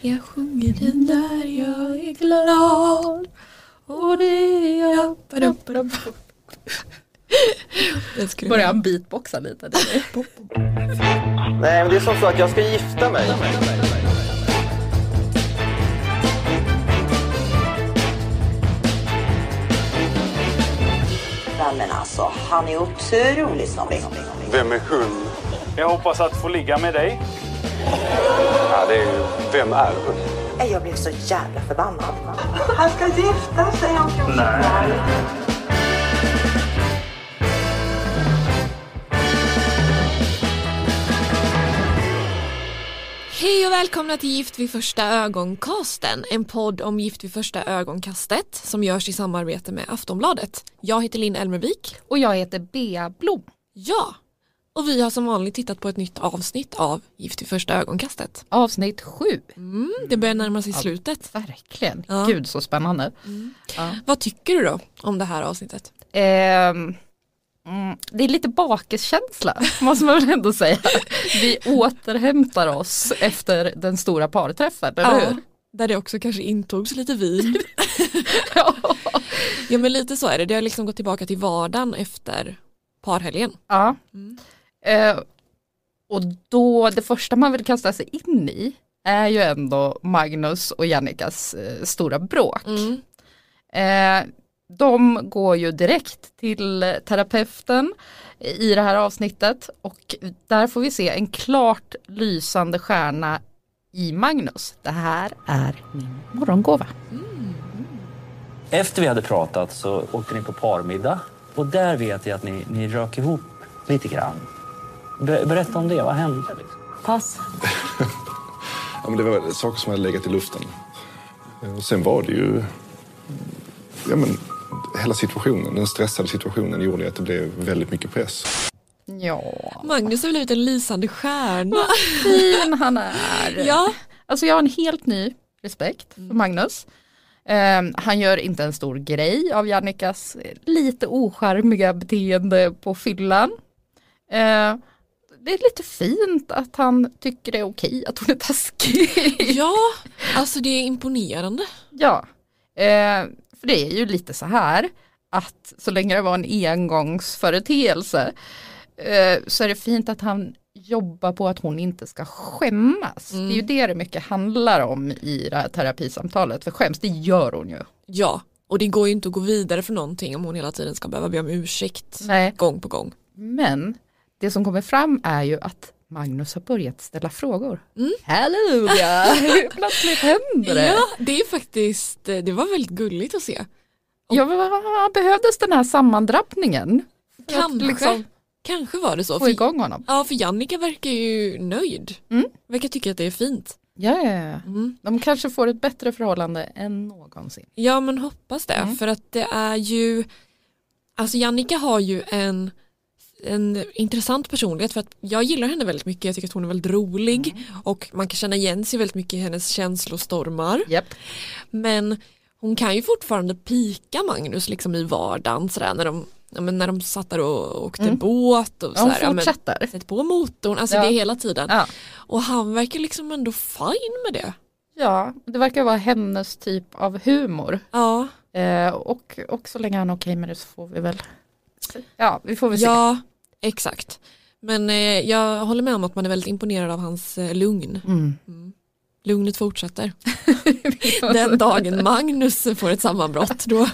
Jag sjunger den där jag är glad och det är jag. Börjar han beatboxa lite? Nej, men det är som så att jag ska gifta mig. Men alltså, han är otroligt snobbig. Vem är hon? Jag hoppas att få ligga med dig. Ja, det är ju, vem är hon? Nej, Jag blev så jävla förbannad. Han ska gifta sig om 14 dagar. Hej och välkomna till Gift vid första ögonkasten, en podd om Gift vid första ögonkastet som görs i samarbete med Aftonbladet. Jag heter Linn Elmervik. Och jag heter Bea Blom. Ja, och vi har som vanligt tittat på ett nytt avsnitt av Gift vid första ögonkastet. Avsnitt sju. Mm, det börjar närma sig slutet. Verkligen, Ja. gud så spännande. Vad tycker du då om det här avsnittet? Ehm, mm, det är lite bakiskänsla måste man väl ändå säga. Vi återhämtar oss efter den stora parträffen, eller hur? där det också kanske intogs lite vin. Ja. ja men lite så är det, det har liksom gått tillbaka till vardagen efter parhelgen. ja. Mm. Eh, och då, det första man vill kasta sig in i är ju ändå Magnus och Jannikas eh, stora bråk. Mm. Eh, de går ju direkt till terapeuten i det här avsnittet och där får vi se en klart lysande stjärna i Magnus. Det här är min morgongåva. Efter vi hade pratat så åkte ni på parmiddag och där vet jag att ni, ni rök ihop lite grann. Ber, berätta om det, vad hände? Pass. Ja, men det var saker som hade legat i luften. Och sen var det ju... Ja, men, hela situationen, den stressade situationen gjorde att det blev väldigt mycket press. Ja, Magnus har blivit en lysande stjärna. fin han är. ja, Alltså jag har en helt ny respekt för Magnus. Eh, han gör inte en stor grej av Jannikas eh, lite ocharmiga beteende på fyllan. Eh, det är lite fint att han tycker det är okej att hon är taskig. ja, alltså det är imponerande. ja, eh, för det är ju lite så här att så länge det var en engångsföreteelse eh, så är det fint att han jobbar på att hon inte ska skämmas. Det är ju det det mycket handlar om i det här terapisamtalet. För skäms, det gör hon ju. Ja, och det går ju inte att gå vidare för någonting om hon hela tiden ska behöva be om ursäkt Nej. gång på gång. Men det som kommer fram är ju att Magnus har börjat ställa frågor. Mm. Halleluja, plötsligt händer det. Ja, det är faktiskt, det var väldigt gulligt att se. Ja, vad behövdes den här sammandrabbningen? Kanske, liksom kanske var det så. få För, igång honom. ja, för Jannica verkar ju nöjd. Mm. Verkar tycka att det är fint. Ja, ja, ja. Mm. De kanske får ett bättre förhållande än någonsin. Ja men hoppas det Mm. för att det är ju Alltså Jannica har ju en en intressant personlighet för att jag gillar henne väldigt mycket, jag tycker att hon är väldigt rolig Mm. och man kan känna igen sig väldigt mycket i hennes känslostormar Japp. men hon kan ju fortfarande pika Magnus liksom i vardagen sådär när de, ja, när de satt där och åkte Mm. båt och Ja, hon sådär, ja, fortsätter. sätt på motorn, alltså Ja. det hela tiden Ja. och han verkar liksom ändå fine med det ja, det verkar vara hennes typ av humor. ja, Eh, och, och så länge han är okej med det så får vi väl Ja, vi får väl se. Ja, exakt. Men eh, jag håller med om att man är väldigt imponerad av hans eh, lugn. Mm. Lugnet fortsätter. Den dagen Magnus får ett sammanbrott då,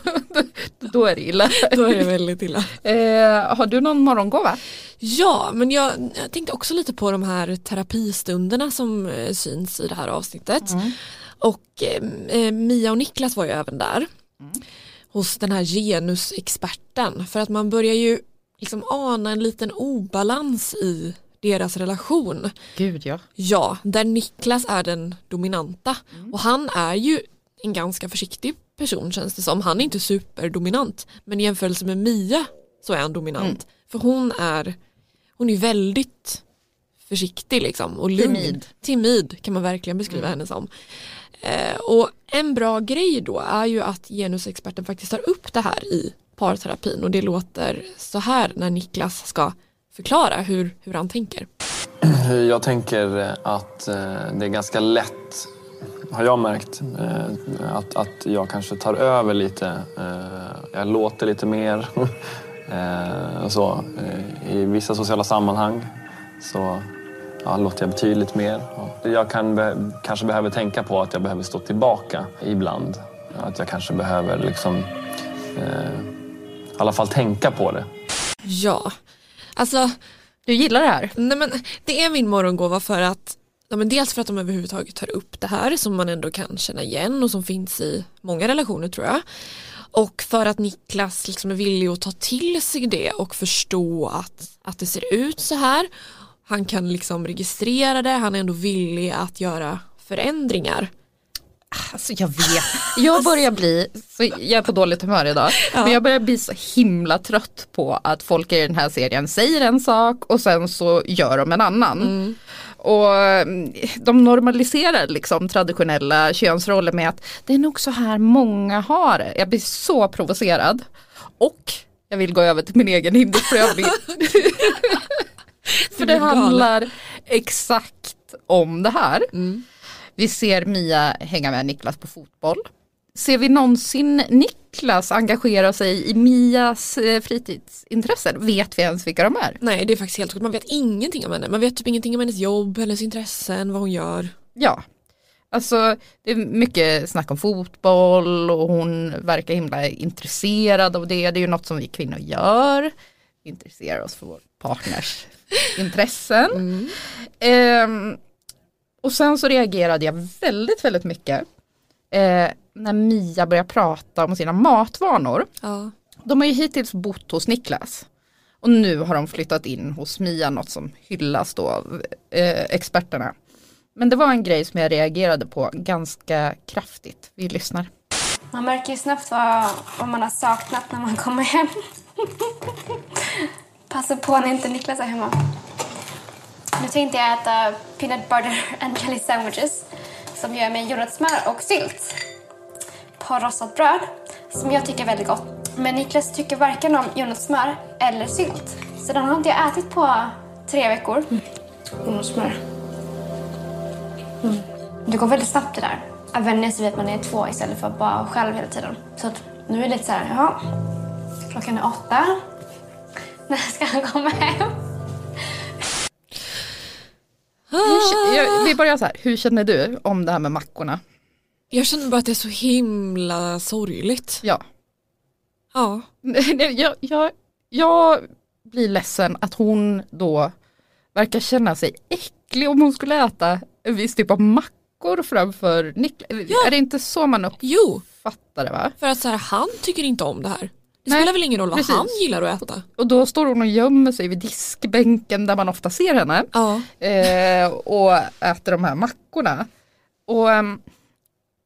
Då är det illa. då är det väldigt illa. Eh, har du någon morgongåva? Ja, men jag, jag tänkte också lite på de här terapistunderna som eh, syns i det här avsnittet. Och eh, eh, Mia och Niklas var ju även där. Hos den här genusexperten. För att man börjar ju liksom ana en liten obalans i deras relation. Gud ja. Ja, där Niklas är den dominanta. Och han är ju en ganska försiktig person känns det som. Han är inte superdominant. Men i jämförelse med Mia så är han dominant. För hon är, hon är väldigt försiktig liksom och lugn. Timid. Timid kan man verkligen beskriva henne som. Eh, och en bra grej då är ju att genusexperten faktiskt tar upp det här i parterapin och det låter så här när Niklas ska förklara hur, hur han tänker. Jag tänker att eh, det är ganska lätt, har jag märkt, eh, att, att jag kanske tar över lite. Eh, jag låter lite mer. Och så. I vissa sociala sammanhang så ja, låter jag betydligt mer. Jag kan be- kanske behöver tänka på att jag behöver stå tillbaka ibland. Att jag kanske behöver liksom, eh, alla fall tänka på det. Ja, alltså Du gillar det här? nej men, det är min morgongåva för att Ja, men dels för att de överhuvudtaget tar upp det här som man ändå kan känna igen och som finns i många relationer tror jag. Och för att Niklas liksom är villig att ta till sig det och förstå att, att det ser ut så här. Han kan liksom registrera det, han är ändå villig att göra förändringar. Alltså jag vet, jag börjar bli, jag är på dåligt humör idag, men jag börjar bli så himla trött på att folk i den här serien säger en sak och sen så gör de en annan. Och mm, de normaliserar liksom traditionella könsroller med att det är nog så här många har det. Jag blir så provocerad. Och jag vill gå över till min egen hindersprövning. För det handlar exakt om det här. Vi ser Mia hänga med Niklas på fotboll. Ser vi någonsin Niklas engagera sig i Mias eh, fritidsintressen? Vet vi ens vilka de är? Nej det är faktiskt helt sjukt, man vet ingenting om henne. Man vet typ ingenting om hennes jobb, hennes intressen, vad hon gör. Ja, alltså det är mycket snack om fotboll och hon verkar himla intresserad av det. Det är ju något som vi kvinnor gör. Vi intresserar oss för vår partners intressen. Ehm, och sen så reagerade jag väldigt, väldigt mycket eh, när Mia började prata om sina matvanor. Ja. De har ju hittills bott hos Niklas. Och nu har de flyttat in hos Mia, något som hyllas då av eh, experterna. Men det var en grej som jag reagerade på ganska kraftigt. Vi lyssnar. Man märker ju snabbt vad, vad man har saknat när man kommer hem. Passa på när inte Niklas är hemma. Nu tänkte jag äta peanut butter and jelly sandwiches som gör med jordnötssmör och sylt på rostat bröd som jag tycker är väldigt gott. Men Niklas tycker varken om jordnötssmör eller sylt. Så den har inte jag ätit på tre veckor. Jordnötssmör. Mm. Det går väldigt snabbt det där. Att vänja sig vid att man är två istället för att bara själv hela tiden. Så att nu är det lite så här, jaha. Klockan är åtta. När ska han komma hem? Jag, vi börjar så här, hur känner du om det här med mackorna? Jag känner bara att det är så himla sorgligt. Ja, Ja, jag, jag, jag blir ledsen att hon då verkar känna sig äcklig om hon skulle äta en viss typ av mackor framför Niklas. Är det inte så man jo, uppfattar det va? för att så här, han tycker inte om det här. Det Nej, spelar väl ingen roll vad precis. han gillar att äta. Och då står hon och gömmer sig vid diskbänken där man ofta ser henne. Ja, eh, och äter de här mackorna. Och ehm,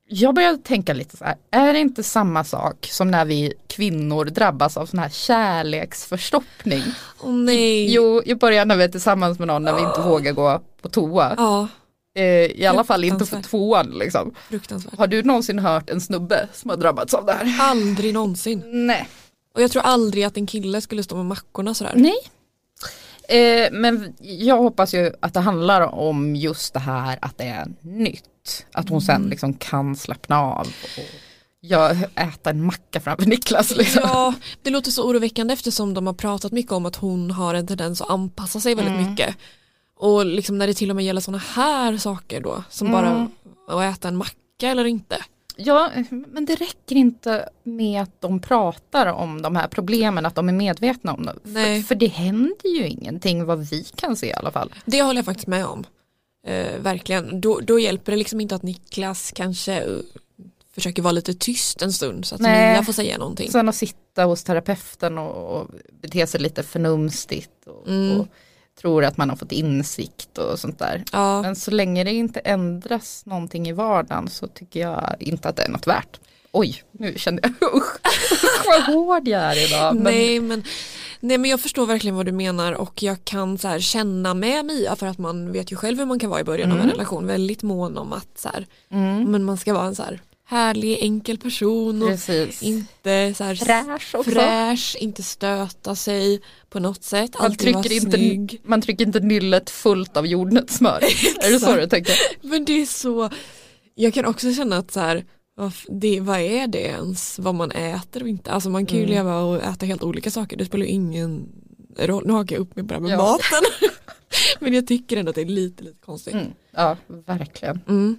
jag började tänka lite så här, är det inte samma sak som när vi kvinnor drabbas av sån här kärleksförstoppning? åh nej. Jo, i början när vi är tillsammans med någon när vi inte vågar gå på toa. Eh, I alla fall inte för Fruktansvärt. tvåan liksom. Har du någonsin hört en snubbe som har drabbats av det här? Aldrig någonsin. Nej. Och jag tror aldrig att en kille skulle stå med mackorna sådär. Nej. Eh, men jag hoppas ju att det handlar om just det här att det är nytt. Att hon sen liksom kan slappna av och jag, äta en macka framför Niklas. Liksom. Ja, det låter så oroväckande eftersom de har pratat mycket om att hon har en tendens att anpassa sig väldigt Mm. mycket. Och liksom när det till och med gäller sådana här saker då, som Mm. bara att äta en macka eller inte. Ja, men det räcker inte med att de pratar om de här problemen, att de är medvetna om dem. För, för det händer ju ingenting vad vi kan se i alla fall. Det håller jag faktiskt med om. Eh, verkligen. Då, då hjälper det liksom inte att Niklas kanske eh, försöker vara lite tyst en stund så att Nej. Mia får säga någonting. Sen att sitta hos terapeuten och, och bete sig lite förnumstigt och, Mm. och tror att man har fått insikt och sånt där. Ja, Men så länge det inte ändras någonting i vardagen så tycker jag inte att det är något värt. Oj, nu kände jag, usch, usch vad hård jag är idag. Men, nej, men, nej men jag förstår verkligen vad du menar och jag kan så här känna med Mia för att man vet ju själv hur man kan vara i början av en relation väldigt mån om att så här, mm, men man ska vara en så här härlig enkel person och Precis. inte så här Fräsch också. fräsch, inte stöta sig på något sätt, Man alltid trycker, inte, snygg. man trycker inte nyllet fullt av jordnötssmör. är det så du tänker? Men det är så, jag kan också känna att så här, det, vad är det ens, vad man äter och inte, alltså man kan ju Mm. leva och äta helt olika saker, det spelar ju ingen roll, nu hakar jag upp mig bara med Ja. maten. Men jag tycker ändå att det är lite, lite konstigt. Mm. Ja, verkligen. Mm.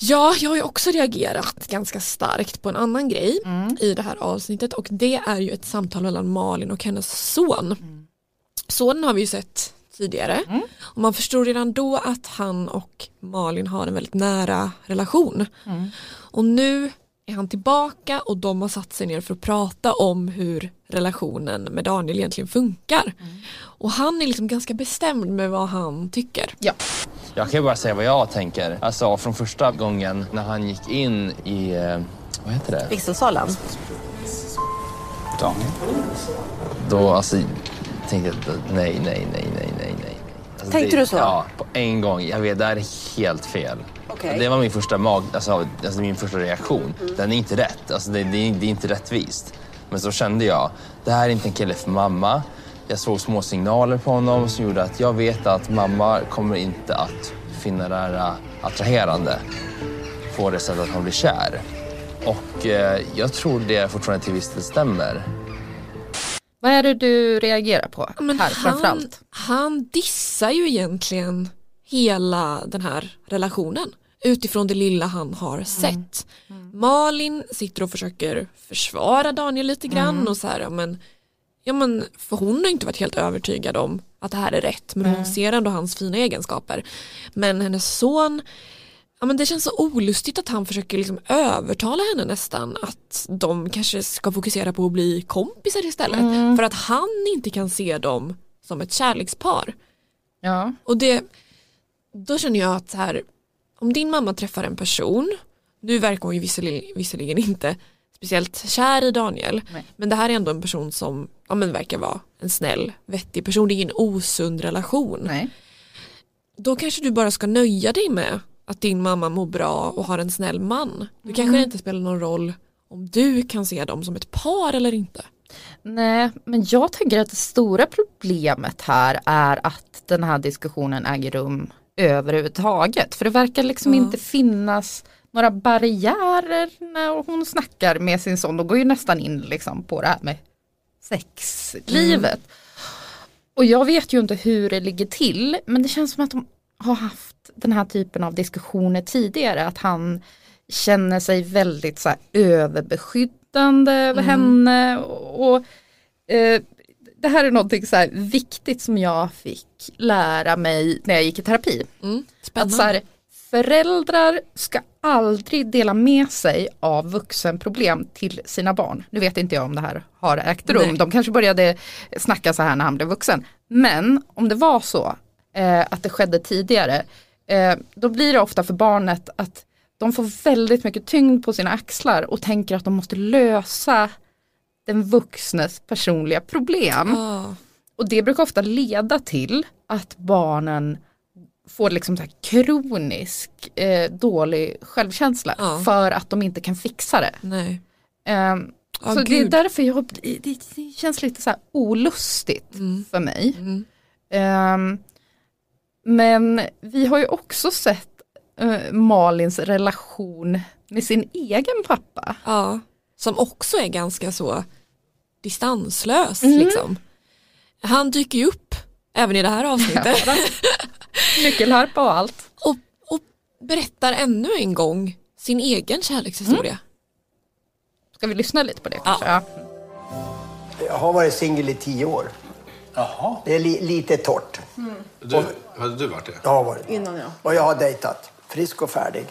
Ja, jag har ju också reagerat ganska starkt på en annan grej i det här avsnittet och det är ju ett samtal mellan Malin och hennes son. Sonen har vi ju sett tidigare och man förstår redan då att han och Malin har en väldigt nära relation. Och nu är han tillbaka och de har satt sig ner för att prata om hur relationen med Daniel egentligen funkar. Och han är liksom ganska bestämd med vad han tycker. Ja. Jag kan ju bara säga vad jag tänker. Alltså från första gången när han gick in i, eh, vad heter det? Vigselsalen. Daniel. Då alltså, tänkte jag att nej, nej, nej, nej, nej, nej. Alltså, Tänkte det, du så? Ja, på en gång. Jag vet, det här är helt fel. Okej. Det var min första mag, alltså, alltså min första reaktion. Den är inte rätt. Alltså, det, det, är, det är inte rättvist. Men så kände jag, det här är inte en kille för mamma. Jag såg små signaler på honom som gjorde att jag vet att mamma kommer inte att finna det här äh, attraherande på det sättet att han blir kär. Och eh, jag tror det fortfarande till viss del stämmer. Vad är det du reagerar på Men här han, framförallt? han dissar ju egentligen hela den här relationen utifrån det lilla han har sett. Malin sitter och försöker försvara Daniel lite grann och så här, men, ja men för hon har inte varit helt övertygad om att det här är rätt men hon ser ändå hans fina egenskaper. Men hennes son Ja, men det känns så olustigt att han försöker liksom övertala henne nästan att de kanske ska fokusera på att bli kompisar istället. För att han inte kan se dem som ett kärlekspar. Ja. Och det, då känner jag att så här, om din mamma träffar en person, nu verkar hon ju visserligen, visserligen inte speciellt kär i Daniel, Nej. men det här är ändå en person som ja, men verkar vara en snäll, vettig person, det är ingen osund relation. Nej. Då kanske du bara ska nöja dig med att din mamma mår bra och har en snäll man. Då kanske Mm. det inte spelar någon roll om du kan se dem som ett par eller inte. Nej, men jag tänker att det stora problemet här är att den här diskussionen äger rum överhuvudtaget. För det verkar liksom Ja. inte finnas några barriärer när hon snackar med sin son. De går ju nästan in liksom på det här med sexlivet. Och jag vet ju inte hur det ligger till men det känns som att de har haft den här typen av diskussioner tidigare. Att han känner sig väldigt så här överbeskyddande över henne. Och, och, eh, det här är någonting så här viktigt som jag fick lära mig när jag gick i terapi. Mm, Att så här, föräldrar ska aldrig dela med sig av vuxenproblem till sina barn. Nu vet inte jag om det här har ägt rum. Nej. De kanske började snacka så här när han blev vuxen. Men om det var så eh, att det skedde tidigare eh, då blir det ofta för barnet att de får väldigt mycket tyngd på sina axlar och tänker att de måste lösa den vuxnes personliga problem. Ja. Och det brukar ofta leda till att barnen får liksom så här kronisk eh, dålig självkänsla Ja. för att de inte kan fixa det. Nej. Ehm, Ja, så det är gud. därför jag, det, känns lite så här olustigt Mm. för mig. Mm. Ehm, men vi har ju också sett eh, Malins relation med sin egen pappa. Ja, som också är ganska så distanslös Mm. liksom. Han dyker ju upp även i det här avsnittet Nyckelharpa och allt. och, och berättar ännu en gång sin egen kärlekshistoria. Ska vi lyssna lite på det kanske? Ja. Jag har varit singel i tio år. Jaha. Det är li, lite torrt. Du, hade du varit det? Jag har varit Innan ja. Och jag har dejtat. Frisk och färdig.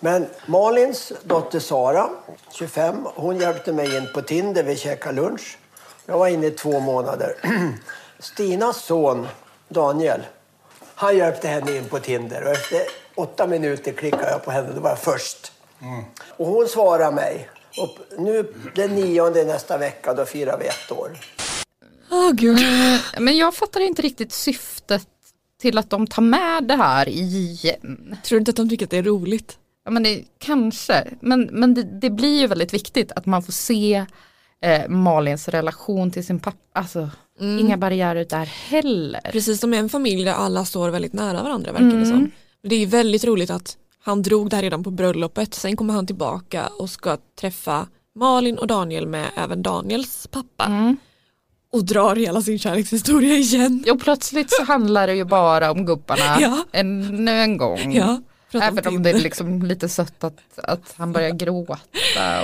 Men Malins dotter Sara, 25, hon hjälpte mig in på Tinder. Vi käkade lunch. Jag var inne i två månader. Stinas son Daniel, han hjälpte henne in på Tinder. Och efter åtta minuter klickade jag på henne. Då var jag först. Och hon svarade mig. Och nu den nionde nästa vecka, då firar vi ett år. Åh gud. Men jag fattar inte riktigt syftet till att de tar med det här igen. Tror du inte att de tycker att det är roligt? Ja men det, kanske, men, men det, det blir ju väldigt viktigt att man får se eh, Malins relation till sin pappa. Alltså inga barriärer där heller. Precis som en familj där alla står väldigt nära varandra verkar det Mm. som. Men Det är väldigt roligt att han drog det här redan på bröllopet. Sen kommer han tillbaka och ska träffa Malin och Daniel med även Daniels pappa. Mm. Och drar hela sin kärlekshistoria igen. Och plötsligt så handlar det ju bara om gubbarna Ja. ännu en gång. Ja, Även om det är liksom lite sött att, att han börjar gråta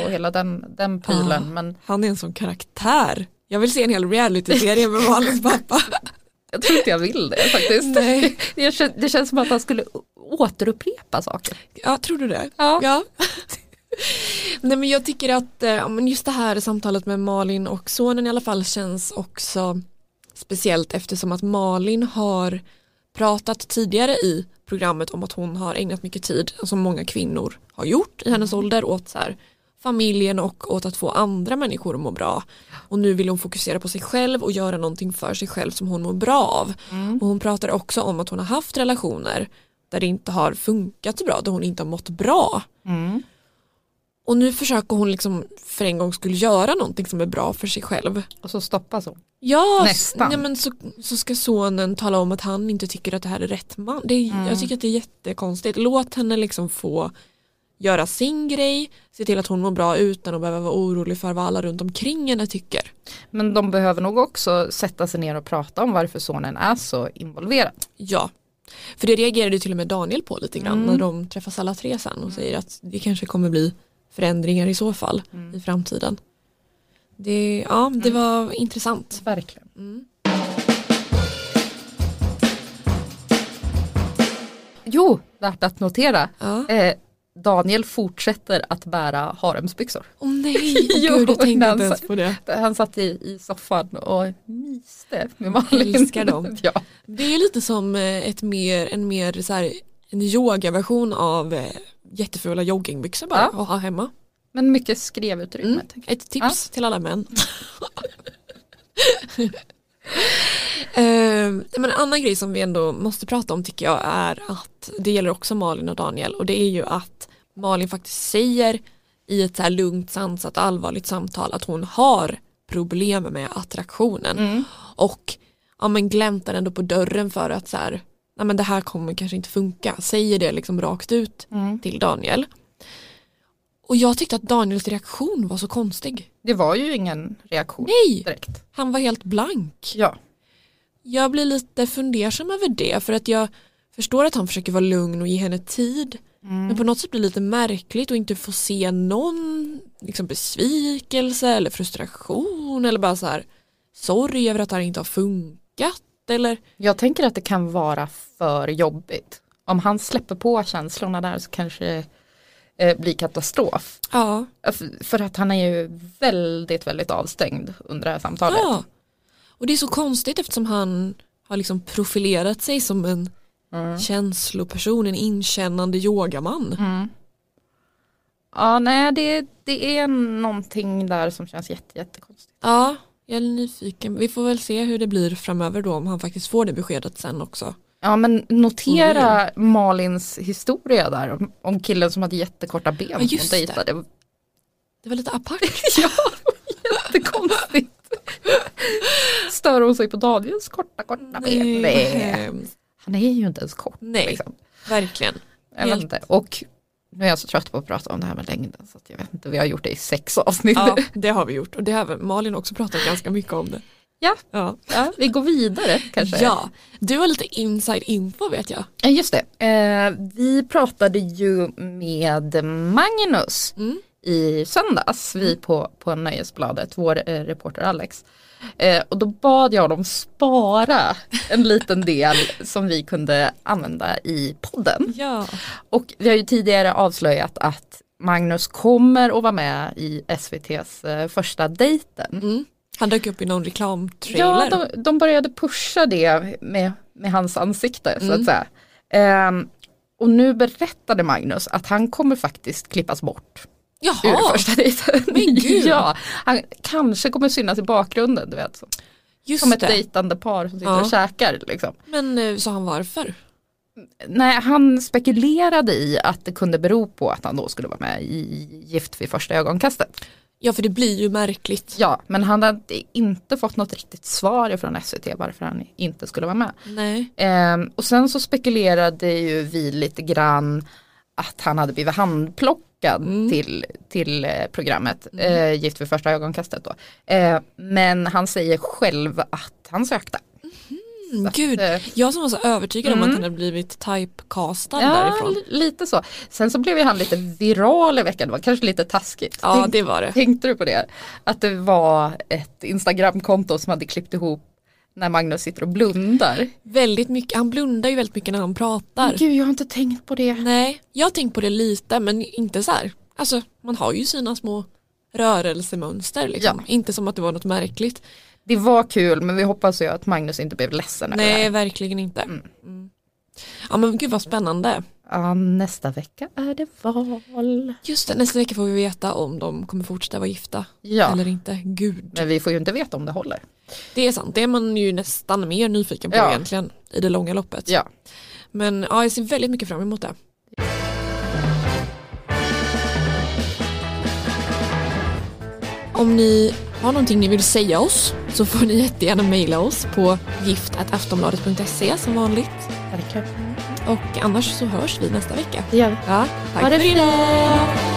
och hela den, den prylen. Ja, Men Han är en sån karaktär. Jag vill se en hel reality-serie med Malins pappa. jag tror inte jag vill det faktiskt. Nej. Det, kän- det känns som att han skulle återupprepa saker. Ja, tror du det? Ja. Nej men jag tycker att eh, ja, just det här samtalet med Malin och sonen i alla fall känns också speciellt eftersom att Malin har pratat tidigare i programmet om att hon har ägnat mycket tid, som många kvinnor har gjort i hennes ålder, åt så här, familjen och åt att få andra människor att må bra. Och nu vill hon fokusera på sig själv och göra någonting för sig själv som hon mår bra av. Och hon pratar också om att hon har haft relationer där det inte har funkat så bra, där hon inte har mått bra. Och nu försöker hon liksom för en gång skulle göra någonting som är bra för sig själv. Och så stoppas hon. Ja, Nästan. Ja, men så, så ska sonen tala om att han inte tycker att det här är rätt man. Det är, Mm. Jag tycker att det är jättekonstigt. Låt henne liksom få göra sin grej, se till att hon mår bra utan att behöva vara orolig för vad alla runt omkring henne tycker. Men de behöver nog också sätta sig ner och prata om varför sonen är så involverad. Ja, för det reagerade till och med Daniel på lite grann Mm. när de träffas alla tre sen och säger att det kanske kommer bli förändringar i så fall Mm. i framtiden. Det, ja, det var intressant. Verkligen. Mm. Jo, värt att notera. Ja. Eh, Daniel fortsätter att bära haremsbyxor. Åh nej, oh, gud jag tänkte inte ens på det. Han satt i, i soffan och myste med Malin. älskar dem. ja. Det är lite som eh, ett mer, en mer så här, en yogaversion av eh, jättefula joggingbyxor bara Ja. att ha hemma. Men mycket skrevutrymme. Mm. Ett tips till alla män. Eh, men en annan grej som vi ändå måste prata om tycker jag är att det gäller också Malin och Daniel och det är ju att Malin faktiskt säger i ett så här lugnt, sansat, allvarligt samtal att hon har problem med attraktionen och ja, men gläntar ändå på dörren för att så här, nej, men det här kommer kanske inte funka, säger det liksom rakt ut till Daniel. Och jag tyckte att Daniels reaktion var så konstig. Det var ju ingen reaktion Nej, direkt. han var helt blank. Ja. Jag blir lite fundersam över det för att jag förstår att han försöker vara lugn och ge henne tid. Men på något sätt blir det lite märkligt att inte få se någon liksom besvikelse eller frustration eller bara så här sorg över att det här inte har funkat eller Jag tänker att det kan vara för jobbigt. Om han släpper på känslorna där så kanske det eh, blir katastrof. ja, För- att han är ju väldigt, väldigt avstängd under det här samtalet. ja. Och det är så konstigt eftersom han har liksom profilerat sig som en känsloperson, en inkännande yogaman. Ja, nej, det, det är någonting där som känns jätte, jättekonstigt. Ja, jag är nyfiken. Vi får väl se hur det blir framöver då om han faktiskt får det beskedet sen också. Ja, men notera Malins historia där om, om killen som hade jättekorta ben Ja, just det. dejtade. Det var lite apart. ja, jättekonstigt. Stör hon sig på Daniels korta, korta ben? Nej. Han är ju inte ens kort. Nej, Liksom. verkligen. Jag vet inte. Och nu är jag så trött på att prata om det här med längden så jag vet inte, vi har gjort det i sex avsnitt. Ja, det har vi gjort och det har Malin också pratat ganska mycket om det. Ja, Ja, ja vi går vidare kanske. ja. du har lite inside info vet jag. Ja, just det. Eh, vi pratade ju med Magnus Mm. I söndags, vi på, på Nöjesbladet, vår eh, reporter Alex. Eh, och då bad jag dem spara en liten del som vi kunde använda i podden. Ja. Och vi har ju tidigare avslöjat att Magnus kommer att vara med i SVTs eh, första dejten. Mm. Han dök upp i någon reklamtrailer. Ja, de, de började pusha det med, med hans ansikte så att Mm. säga. Ehm, och nu berättade Magnus att han kommer faktiskt klippas bort. Jaha. Ur första dejten. Men gud. ja, han kanske kommer synas i bakgrunden, du vet. Som, Just som ett det. dejtande par som sitter Ja. och käkar. Liksom. Men eh, sa han varför? Nej, han spekulerade i att det kunde bero på att han då skulle vara med i Gift vid första ögonkastet. Ja för det blir ju märkligt. Ja, men han hade inte fått något riktigt svar från SVT varför han inte skulle vara med. Nej. Ehm, och sen så spekulerade ju vi lite grann att han hade blivit handplockad Mm. till, till eh, programmet eh, Gift vid första ögonkastet då. Eh, men han säger själv att han sökte. Mm, att, Gud, eh, jag som var så övertygad om Mm. att han hade blivit typecastad Ja, därifrån. li- lite så. Sen så blev ju han lite viral i veckan, det var kanske lite taskigt. Ja, Tänk- det var det. Tänkte du på det? Att det var ett Instagramkonto som hade klippt ihop när Magnus sitter och blundar. Väldigt mycket, han blundar ju väldigt mycket när han pratar. Men Gud, jag har inte tänkt på det. Nej, jag har tänkt på det lite men inte så här. Alltså man har ju sina små rörelsemönster liksom. Inte som att det var något märkligt. Det var kul men vi hoppas ju att Magnus inte blev ledsen över det Nej, verkligen inte. Mm. Ja men gud vad spännande. Ja, nästa vecka är det val. Just det, nästa vecka får vi veta om de kommer fortsätta vara gifta Ja. eller inte. Gud. Men vi får ju inte veta om det håller. Det är sant, det är man ju nästan mer nyfiken på Ja. egentligen i det långa loppet. Ja. Men ja, jag ser väldigt mycket fram emot det. Om ni har någonting ni vill säga oss så får ni jättegärna mejla oss på gift.aftonbladet.se som vanligt. Verkligen. Och annars så hörs vi nästa vecka. Det gör vi. Ja, tack Ha det för idag!